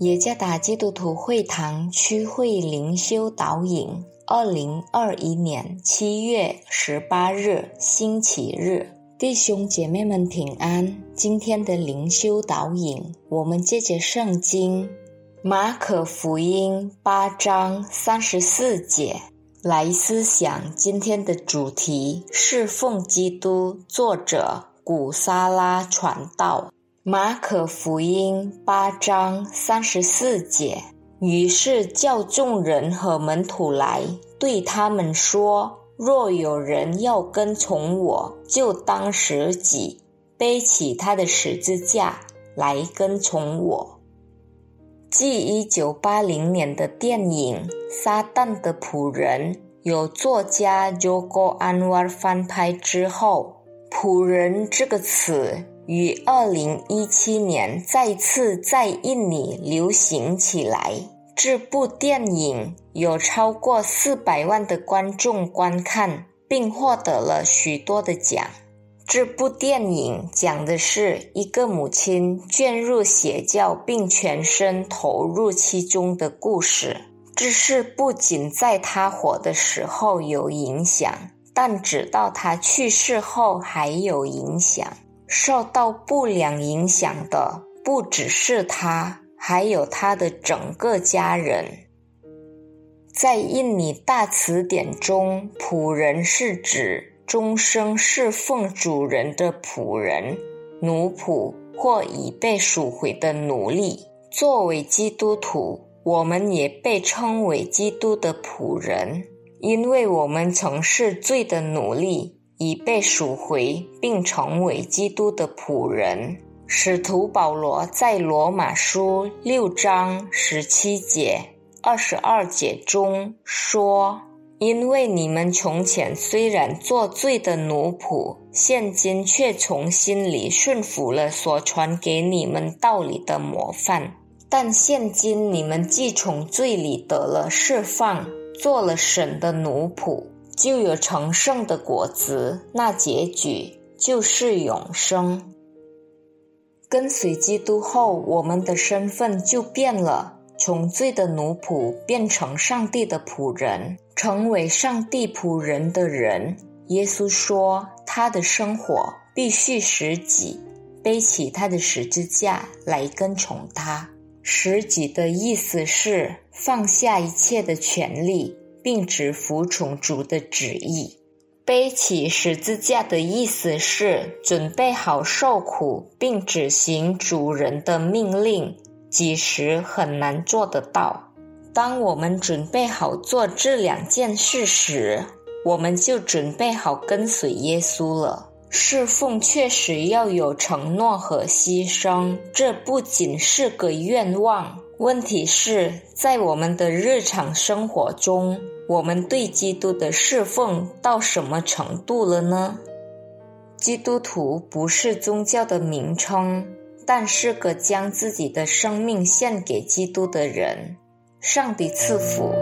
耶加达基督徒会堂区会灵修导引，二零二一年七月十八日星期日，弟兄姐妹们平安。今天的灵修导引，我们借着圣经马可福音八章三十四节来思想今天的主题：侍奉基督。作者古沙拉传道。马可福音八章三十四节，于是叫众人和门徒来，对他们说：“若有人要跟从我，就当舍己，背起他的十字架来跟从我。”继一九八零年的电影《撒旦的仆人》由作家 jogo Anwar 翻拍之后，“仆人”这个词。于二零一七年再次在印尼流行起来。这部电影有超过四百万的观众观看，并获得了许多的奖。这部电影讲的是一个母亲卷入邪教并全身投入其中的故事。这是不仅在她火的时候有影响，但直到她去世后还有影响。受到不良影响的不只是他，还有他的整个家人。在印尼大词典中，“仆人”是指终生侍奉主人的仆人、奴仆或已被赎回的奴隶。作为基督徒，我们也被称为基督的仆人，因为我们曾是罪的奴隶。已被赎回，并成为基督的仆人。使徒保罗在罗马书六章十七节、二十二节中说：“因为你们从前虽然做罪的奴仆，现今却从心里顺服了所传给你们道理的模范。但现今你们既从罪里得了释放，做了神的奴仆。”就有成圣的果子，那结局就是永生。跟随基督后，我们的身份就变了，从罪的奴仆变成上帝的仆人，成为上帝仆人的人。耶稣说，他的生活必须使己，背起他的十字架来跟从他。使己的意思是放下一切的权利。并只服从主的旨意，背起十字架的意思是准备好受苦，并执行主人的命令，即使很难做得到。当我们准备好做这两件事时，我们就准备好跟随耶稣了。侍奉确实要有承诺和牺牲，这不仅是个愿望。问题是在我们的日常生活中。我们对基督的侍奉到什么程度了呢？基督徒不是宗教的名称，但是个将自己的生命献给基督的人。上帝赐福。